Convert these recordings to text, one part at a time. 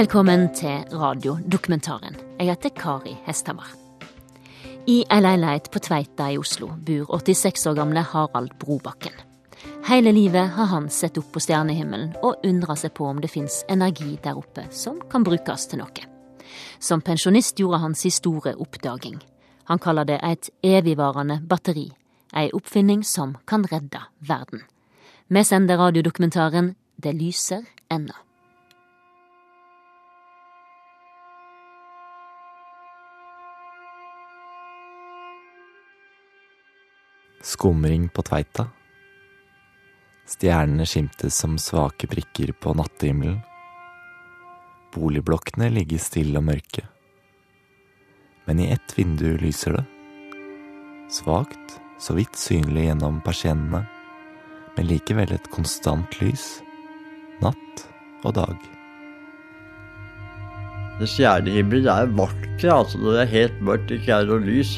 Velkommen til radiodokumentaren. Jeg heter Kari Hesthamar. I ei leilighet på Tveita i Oslo bor 86 år gamle Harald Brobakken. Hele livet har han sett opp på stjernehimmelen og undra seg på om det fins energi der oppe som kan brukes til noe. Som pensjonist gjorde han sin store oppdaging. Han kaller det et evigvarende batteri, ei oppfinning som kan redde verden. Vi sender radiodokumentaren Det lyser ennå. Skumring på Tveita. Stjernene skimtes som svake prikker på nattehimmelen. Boligblokkene ligger stille og mørke. Men i ett vindu lyser det. Svakt, så vidt synlig gjennom persiennene, men likevel et konstant lys. Natt og dag. Stjernehimmelen er vakker, altså det er helt mørkt, ikke er noe lys.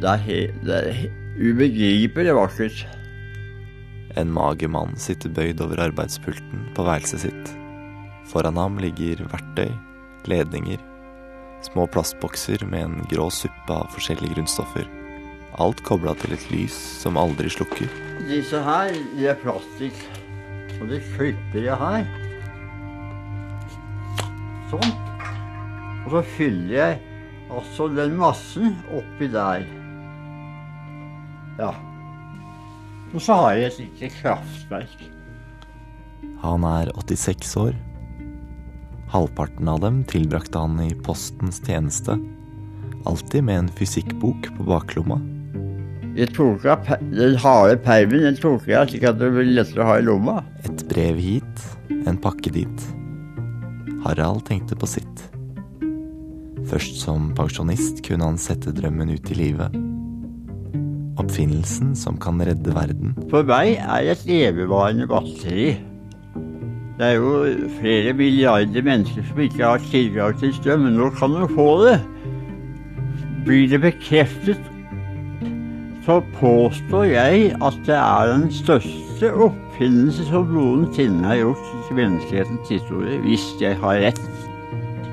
Det er, he, det er ubegripelig vakkert. En mager mann sitter bøyd over arbeidspulten på værelset sitt. Foran ham ligger verktøy, ledninger, små plastbokser med en grå suppe av forskjellige grunnstoffer. Alt kobla til et lys som aldri slukker. Disse her, de er plastikk. Og de klipper jeg her. Sånn. Og så fyller jeg altså den massen oppi der. Ja. Og så har jeg et lite kraftverk. Han er 86 år. Halvparten av dem tilbrakte han i postens tjeneste. Alltid med en fysikkbok på baklomma. Jeg tok av den harde permen den tok jeg av slik at det ble lettere å ha i lomma. Et brev hit, en pakke dit. Harald tenkte på sitt. Først som pensjonist kunne han sette drømmen ut i livet. Oppfinnelsen som kan redde verden. For meg er det et evigvarende batteri. Det er jo flere milliarder mennesker som ikke har tilgang til strøm, men nå kan de få det. Blir det bekreftet, så påstår jeg at det er den største oppfinnelse som noensinne har gjort i menneskehetens historie, hvis jeg har rett.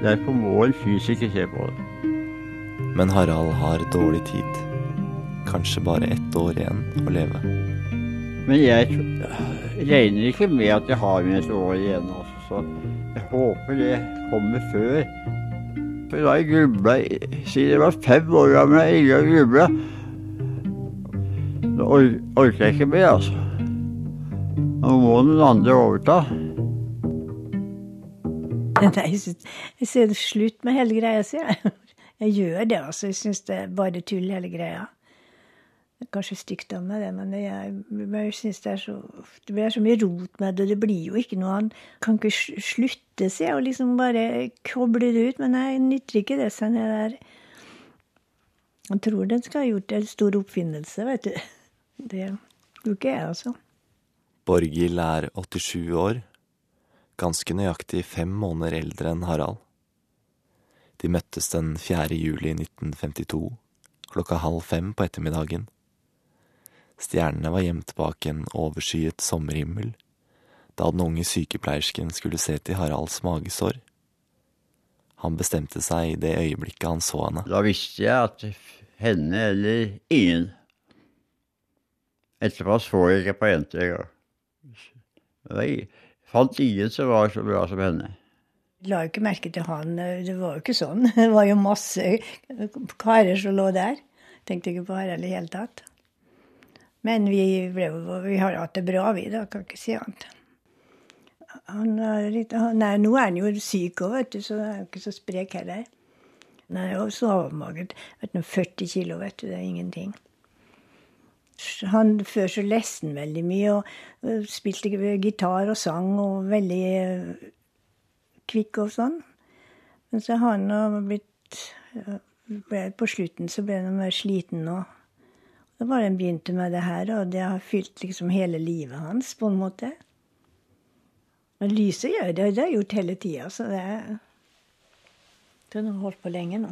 Derfor må en fysiker se på det. Men Harald har dårlig tid. Kanskje bare ett år igjen å leve. Men jeg regner ikke med at jeg har med et år igjen, altså, så jeg håper det kommer før. For da jeg grubla Siden jeg var fem år gammel jeg ikke grubla. Da or orker jeg ikke mer, altså. Nå må noen andre overta. Nei, jeg det slutt med hele greia, sier jeg. Jeg gjør det, altså. Jeg syns det er bare tull, hele greia. Det er kanskje stygt av meg, det, men jeg, jeg synes det er så Det blir så mye rot med det, det blir jo ikke noe Han kan ikke slutte, seg og liksom bare koble det ut. Men jeg nytter ikke det seg ned der Jeg tror den skal ha gjort en stor oppfinnelse, vet du. Det tror ikke jeg, altså. Borghild er 87 år. Ganske nøyaktig fem måneder eldre enn Harald. De møttes den 4. juli 1952, klokka halv fem på ettermiddagen. Stjernene var gjemt bak en overskyet sommerhimmel da den unge sykepleiersken skulle se til Haralds magesår. Han bestemte seg i det øyeblikket han så henne. Da visste jeg at henne eller ingen Etterpå så jeg ikke på jenter engang. Jeg fant ingen som var så bra som henne. La jo ikke merke til han. Det var jo ikke sånn. Det var jo masse karer som lå der. Tenkte ikke på Harald i hele tatt. Men vi, ble, vi har hatt det bra, vi, da. Kan ikke si annet. Han er litt, han er, nå er han jo syk òg, vet du, så han er jo ikke så sprek heller. Han er jo så avmagret. Vet du, 40 kilo, vet du. Det er ingenting. Han, før så leste han veldig mye og øh, spilte gitar og sang og veldig øh, kvikk og sånn. Men så har han blitt ble, På slutten så ble han mer sliten og Da var det han begynte med det her, og det har fylt liksom hele livet hans på en måte. Men lyset gjør det, det har jeg gjort hele tida, så det Det har holdt på lenge nå.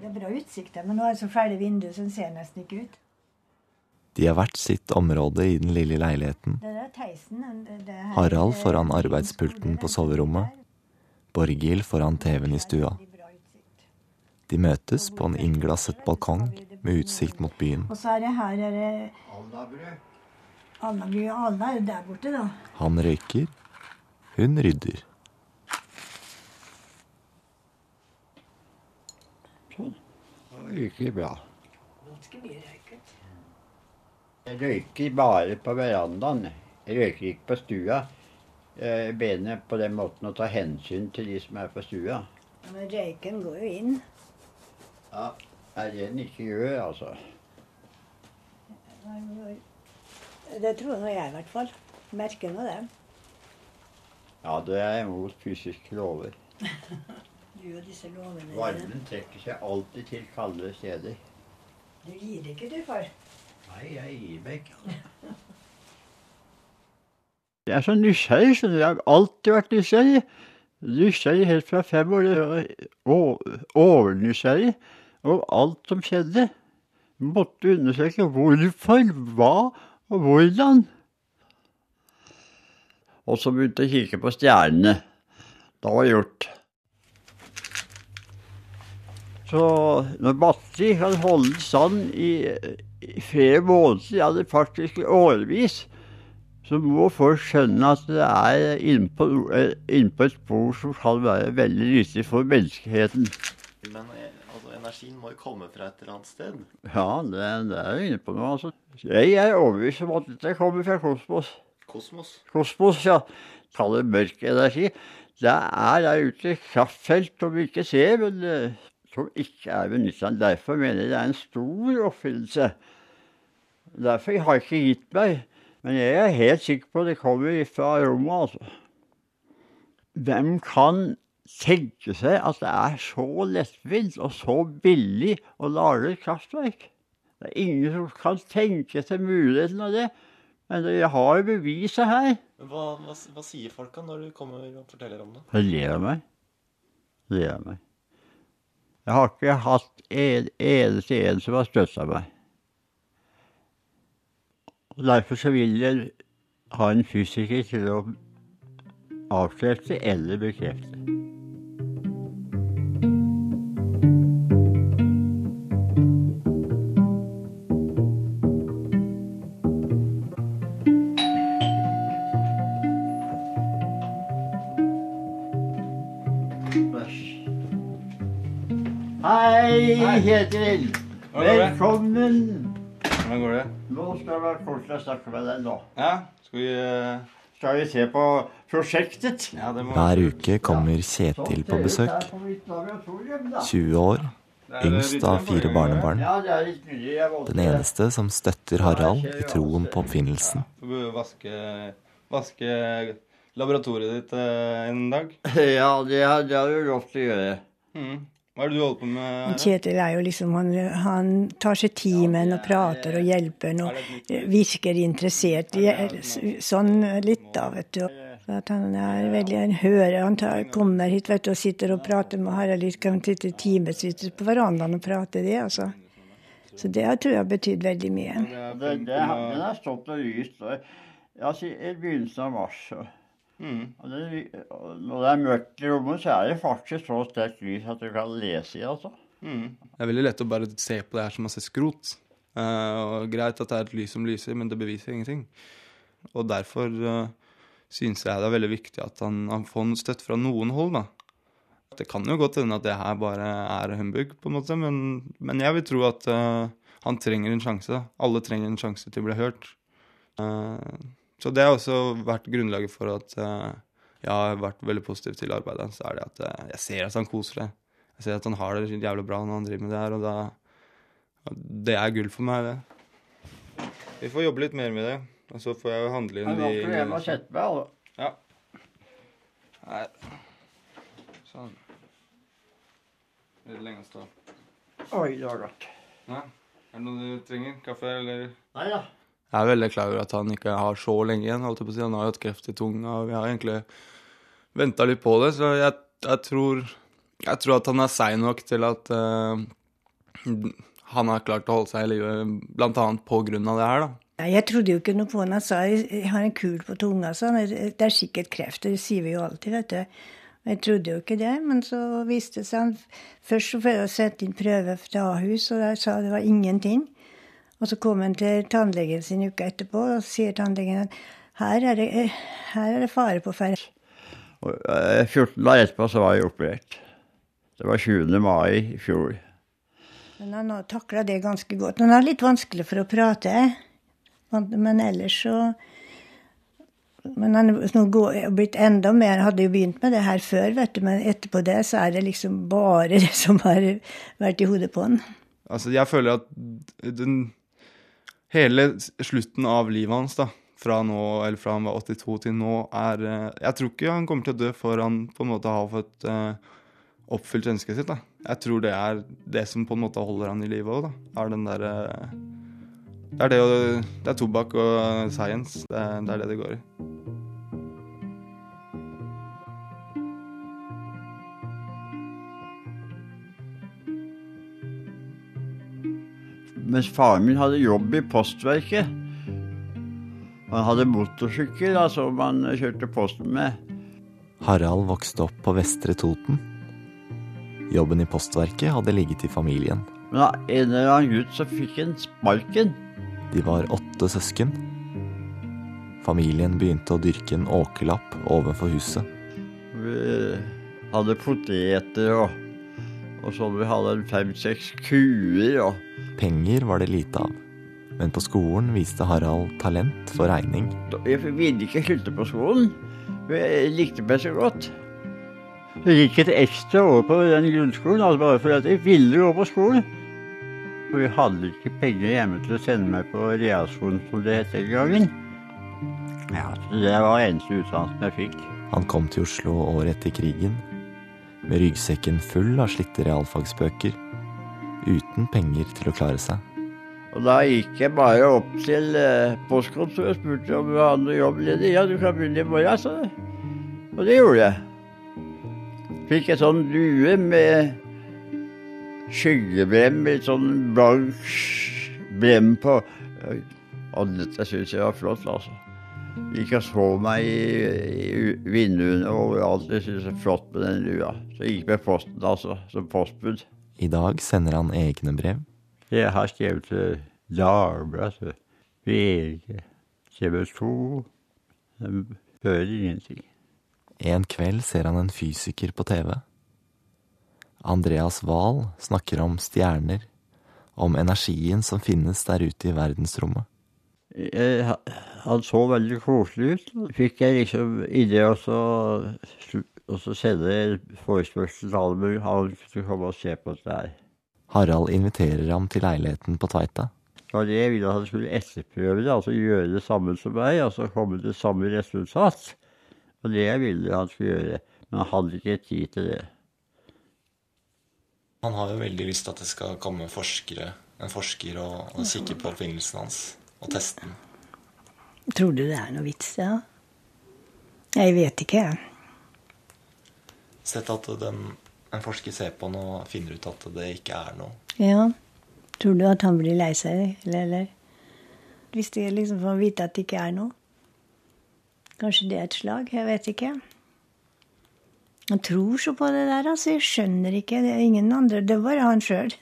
Det er bra utsikt men nå er det så fæle vinduer, så den ser nesten ikke ut. De har hvert sitt område i den lille leiligheten. Harald foran arbeidspulten på soverommet. Borghild foran TV-en i stua. De møtes på en innglasset balkong med utsikt mot byen. Og så er det her er det Alnabru. Alna er jo der borte, da. Han røyker, hun rydder. Sånn. Det gikk bra. Ganske mye røyket. Jeg røyker bare på verandaen. Jeg røyker ikke på stua. Jeg mener på den måten å ta hensyn til de som er på stua. Men røyken går jo inn. Ja, er det en ikke gjør, altså. Det tror nå jeg i hvert fall. Merker nå det. Ja, det er imot fysiske lover. Du og disse lovene. Varmen trekker seg alltid til kaldere steder. Du gir det ikke, du, far. Nei, jeg gir meg ikke. altså. Jeg er så nysgjerrig, så. Jeg har alltid vært nysgjerrig. Nysgjerrig helt fra fem år. Overnysgjerrig over alt som skjedde. Måtte undersøke hvorfor, hva og hvordan. Og så begynte jeg å kikke på stjernene. Da var det gjort. Så når batteri kan holde stand i, i flere måneder, ja det faktisk årevis, så må folk skjønne at det er innpå inn et spor som kan være veldig nyttig for menneskeheten. Men altså, energien må jo komme fra et eller annet sted. Ja, det, det er jo inne på noe, altså. Jeg er overbevist om at dette kommer fra kosmos. Kosmos. Kosmos, ja. Kall det mørk energi. Det er der ute kraftfelt som vi ikke ser, men eh, som ikke er benytta. Derfor mener jeg det er en stor oppfinnelse. Derfor har jeg ikke gitt meg. Men jeg er helt sikker på at det kommer fra rommet, altså. Hvem kan tenke seg at det er så lettvint og så billig å lage et kraftverk? Det er ingen som kan tenke seg muligheten av det. Men jeg har jo beviset her. Hva, hva, hva sier folka når du kommer og forteller om det? De ler av meg. De ler av meg. Jeg har ikke hatt en eneste en som har støtta meg. Og Derfor så vil jeg ha en fysiker til å avkrefte eller bekrefte. Hei, Kjetil. Det? Velkommen. Hvordan går det? Nå skal vi kort å snakke med deg nå. Ja, skal vi eh, Skal vi se på prosjektet? Ja, det må Hver uke kommer Kjetil på besøk. 20 år, yngst av fire barnebarn. Det Den eneste som støtter Harald i troen på oppfinnelsen. Vaske, vaske laboratoriet ditt eh, en dag. Ja, det har, det har lov til å gjøre. Mm. Hva er det du holder på med? Kjetil er jo liksom han, han tar seg tid med en og prater og hjelper en og virker interessert. i- Sånn litt, da, vet du. At han er veldig en hører. Han tar, kommer hit vet du, og sitter og prater med Harald litt. Kan sitte timevis på verandaen og prate, det, altså. Så det tror jeg har betydd veldig mye. Det Det, det, funken har- den har stått og lyst altså, i begynnelsen av mars. Mhm. og det, og når det er mørkt i rommet, så er det faktisk så sterkt lys at du kan lese i det. Altså. Mm. Det er veldig lett å bare se på det her som masse skrot. Uh, og Greit at det er et lys som lyser, men det beviser ingenting. Og derfor uh, syns jeg det er veldig viktig at han, han får støtte fra noen hold, da. Det kan jo godt hende at det her bare er humbug, på en måte, men, men jeg vil tro at uh, han trenger en sjanse. Alle trenger en sjanse til å bli hørt. Eh, så det har også vært grunnlaget for at eh, jeg har vært veldig positiv til arbeidet Så er det at eh, Jeg ser at han koser seg. Jeg ser at han har det jævlig bra når han driver med det her, og da Det er gull for meg, det. Vi får jobbe litt mer med det, og så får jeg jo handle Jeg inn må ikke hjem og de sette meg. altså. Ja. Her. Sånn. Litt lenge å stå. Oi, det var godt. Ja. Er det noe du trenger? Kaffe, eller? Nei da. Jeg er veldig klar over at han ikke har så lenge igjen. holdt på å. Han har jo hatt kreft i tunga, og vi har egentlig venta litt på det. Så jeg, jeg, tror, jeg tror at han er sein nok til at uh, han har klart å holde seg i live grunn av det her, da. Jeg trodde jo ikke noe på han. Han sa jeg har en kul på tunga. Så det er sikkert kreft. Det sier vi jo alltid, vet du. Jeg trodde jo ikke det, men så viste det seg han Først så fikk jeg sette inn prøve fra Ahus, og der sa det var ingenting. Og så kom han til tannlegen sin uka etterpå, og sier tannlegen at her er det, her er det fare på ferde. 14 dager etterpå så var jeg operert. Det var 20. mai i fjor. Men han har takla det ganske godt. Han har litt vanskelig for å prate. Men ellers så Men han er blitt enda mer Hadde jo begynt med det her før, vet du, men etterpå det så er det liksom bare det som har vært i hodet på han. Altså, jeg føler at den Hele slutten av livet hans, da, fra nå, eller fra han var 82 til nå, er Jeg tror ikke han kommer til å dø før han på en måte har fått uh, oppfylt ønsket sitt. da. Jeg tror det er det som på en måte holder han i live òg, da. Er den derre uh, det det, det er tobakk og science. Det, det er det det går i. Mens faren min hadde jobb i Postverket. Han hadde motorsykkel altså man kjørte posten med. Harald vokste opp på Vestre Toten. Jobben i Postverket hadde ligget i familien. Men av en eller annen gutt så fikk han sparken. De var åtte søsken. Familien begynte å dyrke en åkerlapp ovenfor huset. Vi hadde poteter og, og så vi hadde fem-seks kuer. og Penger var det lite av. Men på skolen viste Harald talent for regning. Jeg ville ikke slutte på skolen. Jeg likte meg så godt. Jeg gikk et ekstra år på den grunnskolen altså bare fordi jeg ville gå på skolen. For vi hadde ikke penger hjemme til å sende meg på realskolen, som det het den gangen. Ja, så Det var eneste utdannelsen jeg fikk. Han kom til Oslo året etter krigen, med ryggsekken full av slitte realfagsbøker, uten penger til å klare seg. Og da gikk jeg bare opp til eh, postkontoret og spurte om det hadde jobb ledig. Ja, du kan begynne i morgen, sa det. Og det gjorde jeg. Fikk en sånn lue med skyggebrem, med sånn blank brem på. Og dette syns jeg var flott, altså. Gikk og så meg i, i vinduene overalt. Jeg syntes det var flott med den lua. Så jeg gikk med posten, altså, som postbud. I dag sender han egne brev. Jeg har skrevet til Dagbladet, VG, TV 2 De hører ingenting. En kveld ser han en fysiker på TV. Andreas Wahl snakker om stjerner, om energien som finnes der ute i verdensrommet. Jeg, han så veldig koselig ut. Fikk jeg liksom idé å sende forespørsel til alle han skulle komme og se på dette her. Harald inviterer ham til leiligheten på Tveita. Så det jeg ville at han skulle etterprøve det, altså gjøre det samme som meg, altså komme til samme resultat. Og det jeg ville han skulle gjøre. Men han hadde ikke tid til det. Han har jo veldig lyst til at det skal komme forskere, en forsker og, og kikke på oppfinnelsen hans og teste den. Tror du det er noe vits, ja? Jeg vet ikke, jeg. Sett at den, en forsker ser på den og finner ut at det ikke er noe. Ja. Tror du at han blir lei seg, eller, eller? Hvis de liksom får vite at det ikke er noe? Kanskje det er et slag? Jeg vet ikke. Han tror så på det der, altså. Jeg skjønner ikke. Det er ingen andre. Det er bare han sjøl.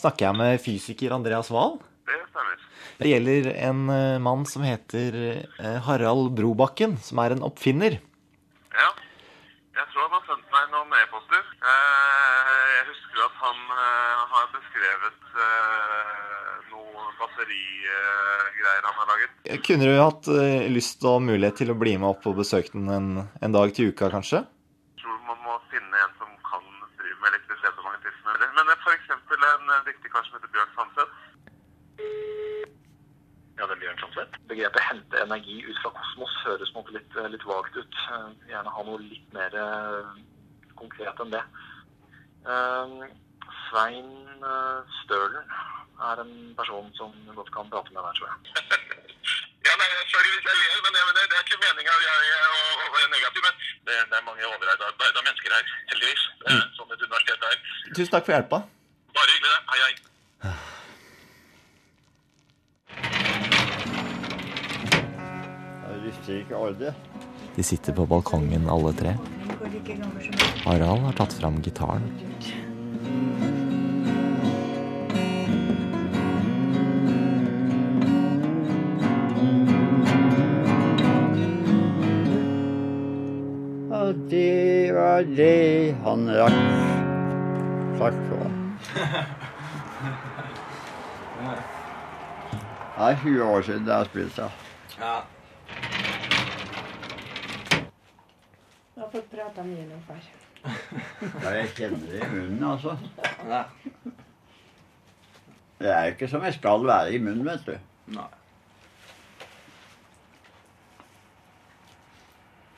Snakker jeg med fysiker Andreas Wahl? Det stemmer. Det gjelder en uh, mann som heter uh, Harald Brobakken, som er en oppfinner. Ja. Jeg tror han har sendt meg noen e-poster. Uh, jeg husker at han har beskrevet noen batterigreier han har laget. Kunne du hatt lyst og mulighet til å bli med opp og besøke den en, en dag til uka, kanskje? Jeg tror man må finne en som kan drive med elektrisitet og magnetisme. Men f.eks. en dyktig kar som heter Bjørn Sandseth. Ja, det blir Bjørn Sandseth. Begrepet 'hente energi ut fra kosmos' høres måtte litt, litt vagt ut. Gjerne ha noe litt mer konkret enn det. Svein Stølen er en person som godt kan prate med deg, tror jeg. Ja, nei, Sorry hvis jeg ler, men det, det, er ikke meninga å være negativ. Men det, det er mange overarbeida mennesker her, heldigvis. Det er sånn et universitet er. Tusen takk for hjelpa. Bare hyggelig, det. Hei, hei. Ikke olje. De sitter på balkongen alle tre. Harald har tatt fram gitaren. Og det var det han rakk. Takk for det. Det er 20 år siden jeg har spilt det. Har prata mye med far. Ja, jeg kjenner det i munnen, altså. Det er jo ikke som jeg skal være i munnen, vet du. Nei.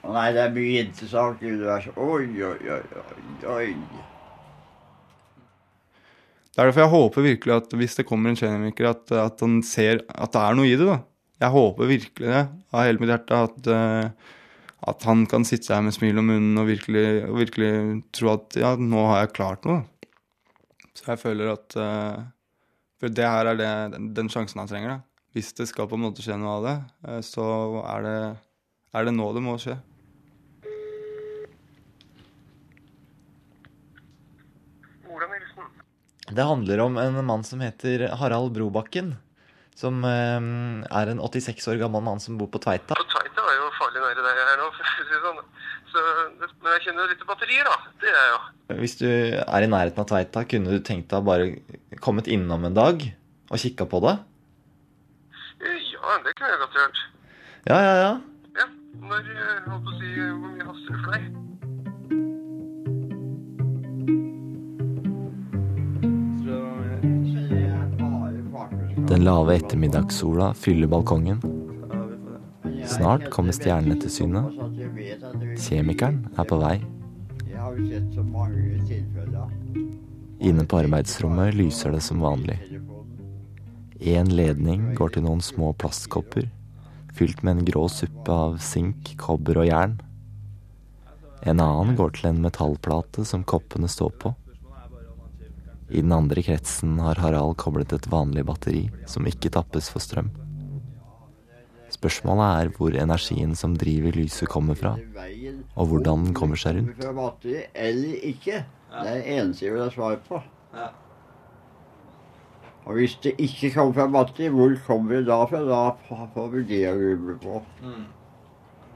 Å nei, det er mye interessant i universet. Oi, oi, oi, oi, oi. Det er derfor jeg håper virkelig at hvis det kommer en kjemiker, at, at han ser at det er noe i det. da. Jeg håper virkelig det av hele mitt hjerte. At, eh, at han kan sitte her med smil om munnen og virkelig, og virkelig tro at ja, nå har jeg klart noe. Så jeg føler at uh, For det her er det, den, den sjansen han trenger. da. Hvis det skal på en måte skje noe av det, uh, så er det, er det nå det må skje. Det handler om en mann som heter Harald Brobakken. Som uh, er en 86 år gammel mann som bor på Tveita. På Tveita er jo farlig nære der jeg er nå, for å si det sånn. Så, det, men jeg kjenner litt til batterier, da. Det er jeg jo. Hvis du er i nærheten av Tveita, kunne du tenkt deg bare kommet innom en dag og kikka på det? Eh, Ja, det kunne jeg godt gjort. Ja, ja, ja. Ja, når, eh, holdt på å si, hvor mye haster det for deg? Den lave ettermiddagssola fyller balkongen. Snart kommer stjernene til syne. Kjemikeren er på vei. Inne på arbeidsrommet lyser det som vanlig. Én ledning går til noen små plastkopper, fylt med en grå suppe av sink, kobber og jern. En annen går til en metallplate som koppene står på. I den andre kretsen har Harald koblet et vanlig batteri som ikke tappes for strøm. Spørsmålet er hvor energien som driver lyset kommer fra, og hvordan den kommer seg rundt. Eller ikke. Det er det eneste jeg vil ha svar på. Og hvis det ikke kommer fra batteri, hvor kommer det da fra? Da får vi det å gruble på.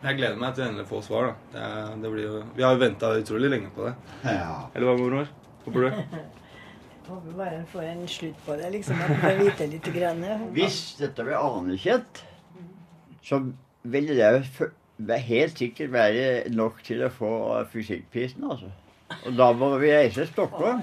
Jeg gleder meg til endelig å få svar. da. Det, det blir jo, vi har jo venta utrolig lenge på det. Ja. Eller hva, mormor? Håper du? Håper bare en får en slutt på det, liksom. At en får vite litt. Grann. Hvis dette blir anerkjent, så ville det være helt sikkert være nok til å få fysikkprisen, altså. Og da må vi reise til Stockholm.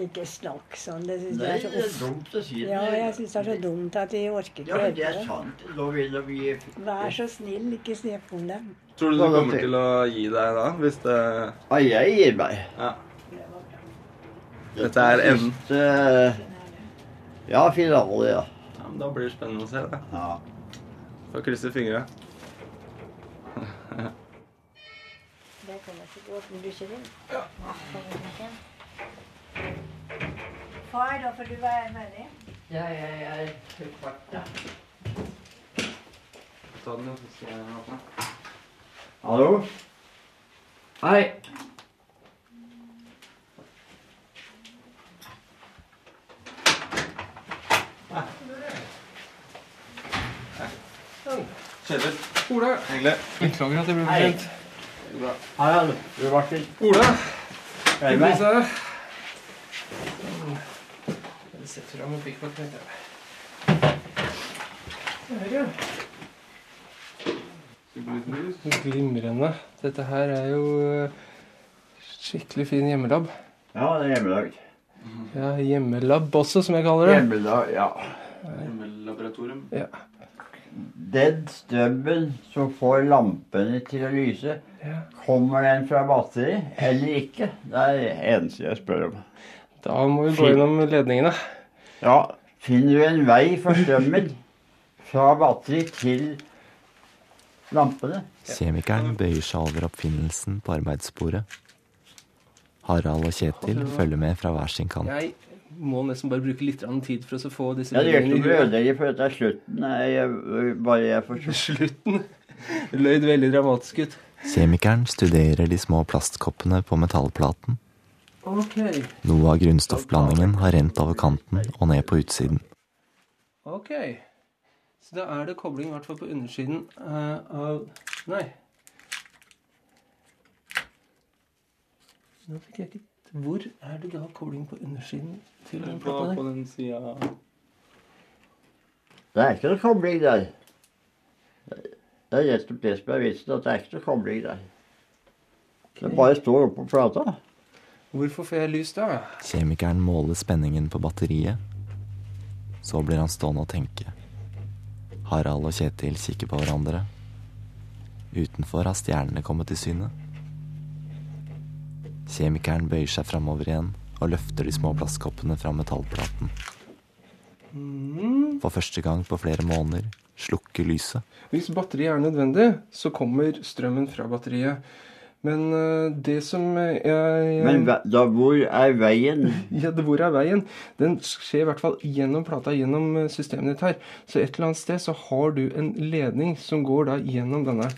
Ikke snakk sånn. Det syns Det jeg er så det er uff. dumt å si det. Ja, jeg syns det er så dumt at de orker Ja, ikke men det er sant. Da vil vi Vær så snill, ikke snakk om det. Tror du du kommer til å gi deg da? Hvis det Ja, jeg gir meg. Ja. Dette er enden. Ja, finale, ja. Da blir det spennende å se. det. ja. Får krysse fingra. Det kommer til å åpne dusjer inn. Ja. Far, da får du være med deg. Ja, jeg er kvart, da. Ta den, så skal jeg åpne. Hallo? Hei. Kjetil. Ola. Hyggelig. Beklager at jeg ble Hei. sent. Bra. Harald, du Martin. Ola! Hei, er med. Jeg setter av med pikkpakk, tenkte jeg. Der, ja. Glimrende. Dette her er jo eh, skikkelig fin hjemmelab. Ja, det er hjemmelag. Ja, hjemmelab også, som jeg kaller det. Hjemmelab, ja. Hjemmelaboratorium. Ja. Den strømmen som får lampene til å lyse, ja. kommer den fra batteri eller ikke? Det er det eneste jeg spør om. Da må vi gå gjennom ledningene. Ja, finner du en vei for strømmen fra batteri til lampene? Kjemikeren bøyer seg over oppfinnelsen på arbeidsbordet. Harald og Kjetil følger med fra hver sin kant. Må nesten bare bruke litt tid for å få disse Ja, det gjør ikke i noe ødelegge, for dette er slutten. Nei, jeg, bare jeg får Slutten løyd veldig dramatisk ut. Kjemikeren studerer de små plastkoppene på metallplaten. Ok. Noe av grunnstoffblandingen har rent over kanten og ned på utsiden. Ok. Så da er det kobling i hvert fall på undersiden eh, av Nei. Nå fikk jeg ikke Hvor er det da kobling på undersiden til den plata der? på den sida Det er ikke noe kobling der. Det er slett det som er vitsen, at det er ikke noe kobling der. Det bare står oppå plata. Hvorfor får jeg lys da? Kjemikeren måler spenningen på batteriet. Så blir han stående og tenke. Harald og Kjetil kikker på hverandre. Utenfor har stjernene kommet til syne. Kjemikeren bøyer seg framover igjen og løfter de små plastkoppene fra metallplaten. Mm. For første gang på flere måneder slukker lyset. Hvis batteriet er nødvendig, så kommer strømmen fra batteriet. Men eh, det som jeg Men hva- da, hvor er veien? Ja, det hvor er veien? Den skjer i hvert fall gjennom plata, gjennom eh, systemet ditt her. Så et eller annet sted så har du en ledning som går da gjennom denne.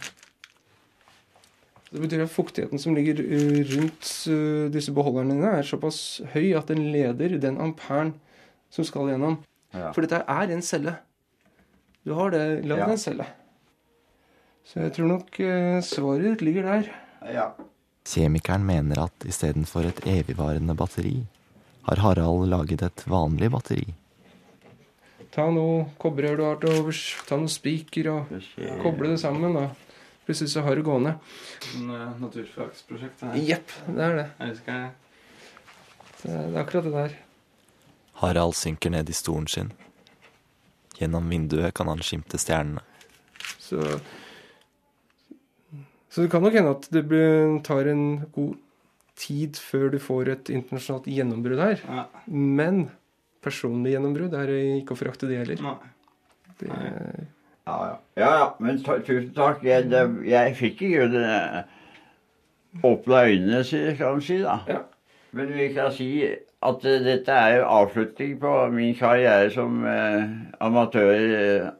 Det betyr at fuktigheten som ligger eh, rundt eh, disse beholderne dine, er såpass høy at den leder den amperen som skal gjennom. Ja. For dette er en celle. Du har det lagd Ja. en celle. Så jeg tror nok eh, svaret ditt ligger der. Ja. Kjemikeren mener at istedenfor et evigvarende batteri, har Harald laget et vanlig batteri. Ta noe kobberrør du har til overs, ta noen spiker og koble det sammen. da. Plutselig så har du gående. Sånn uh, naturfagsprosjekt. Jepp, det er det. Jeg Det er det er akkurat det der. Harald synker ned i stolen sin. Gjennom vinduet kan han skimte stjernene. Så, så det kan nok hende at det blir, tar en god tid før du får et internasjonalt gjennombrudd her. Ja. Men personlig gjennombrudd er ikke å forakte det heller. Nei. Det, Ja, ja. ja, ja. Men ta, tusen takk. Jeg, det, jeg fikk i grunnen eh, åpna øynene, kan man si. da. Ja. Men vi kan si at uh, dette er jo avslutning på min karriere som uh, amatørfysiker.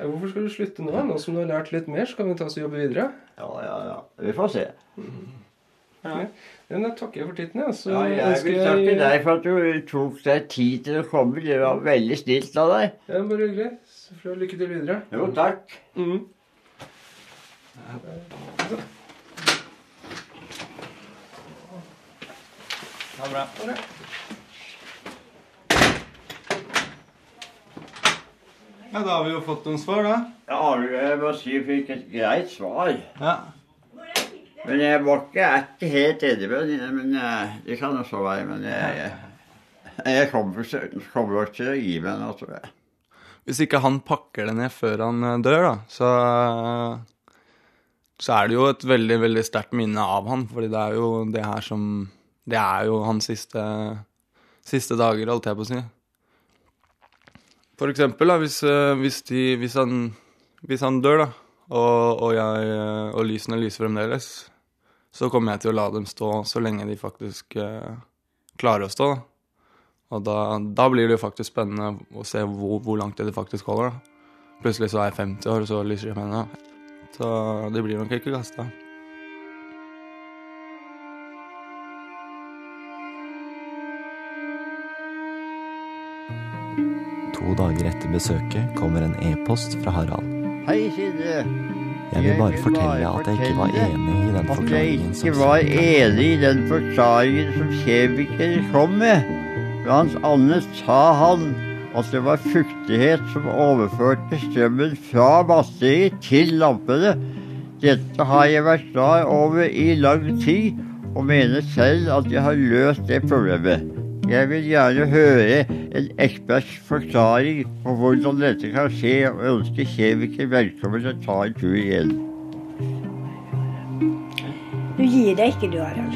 Uh, Hvorfor skal du slutte nå? Nå som du har lært litt mer, så kan vi ta oss og jobbe videre. ja, ja, ja. Vi får se. Ja. Men da takker jeg for tiden. Ja. Så Ja, jeg ønsker vil takke deg for at du tok deg tid til å komme. Det var veldig snilt av deg. Ja, bare hyggelig. Så får du lykke til videre. Jo, takk. Mm. Ha det bra. Ja, da har vi jo fått noen svar, da. Ja, jeg må si jeg fikk et greit svar. Ja. Men jeg var ikke, ikke helt enig med det, men eh, det kan også være. Men jeg, jeg, kommer ikke- kommer nok til å gi meg nå, tror jeg. Hvis ikke han pakker det ned før han eh, dør, da, så Så er det jo et veldig, veldig sterkt minne av han, fordi det er jo det her som Det er jo hans siste, siste dager, holdt jeg på å si. For eksempel, da, hvis, eh, hvis, de, hvis, han, hvis han dør, da, og, og, jeg, og lysene lyser fremdeles, så kommer jeg til å la dem stå så lenge de faktisk eh, klarer å stå. da. Og da, da blir det jo faktisk spennende å se hvor, hvor langt det faktisk holder. da. Plutselig så er jeg 50 år, og så lyser de henne. Så det blir nok ikke kasta. To dager etter besøket kommer en e-post fra Harald. Hei, Sindre. Jeg vil bare fortelle at jeg ikke var enig i den forklaringen som var enig i den forklaringen som kjemikeren kom med. Blant annet sa han at det var fuktighet som overførte strømmen fra batteriet til lampene. Dette har jeg vært klar over i lang tid, og mener selv at jeg har løst det problemet. Jeg vil gjerne høre en eksperts forklaring på hvordan dette kan skje, og ønsker kjemiker velkommen til å ta en tur igjen. Du gir deg ikke, du, Harald.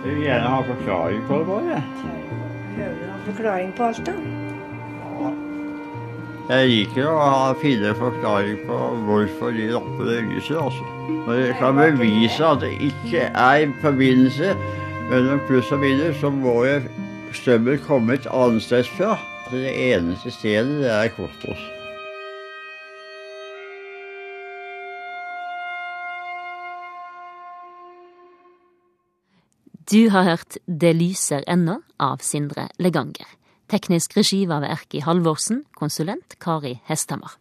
Jeg vil gjerne ha forklaring på det bare. Hører du en forklaring på alt, da? Jeg liker å ha, finne forklaring på hvorfor de lappene lyser, altså. Når jeg kan bevise at det ikke er en forbindelse mellom pluss og minus, så må jo strømmen komme et annet sted fra. Det eneste stedet, det er kosmos. Du har hørt Det lyser ennå av Sindre Leganger. Teknisk regi var ved Erki Halvorsen, konsulent Kari Hesthamar.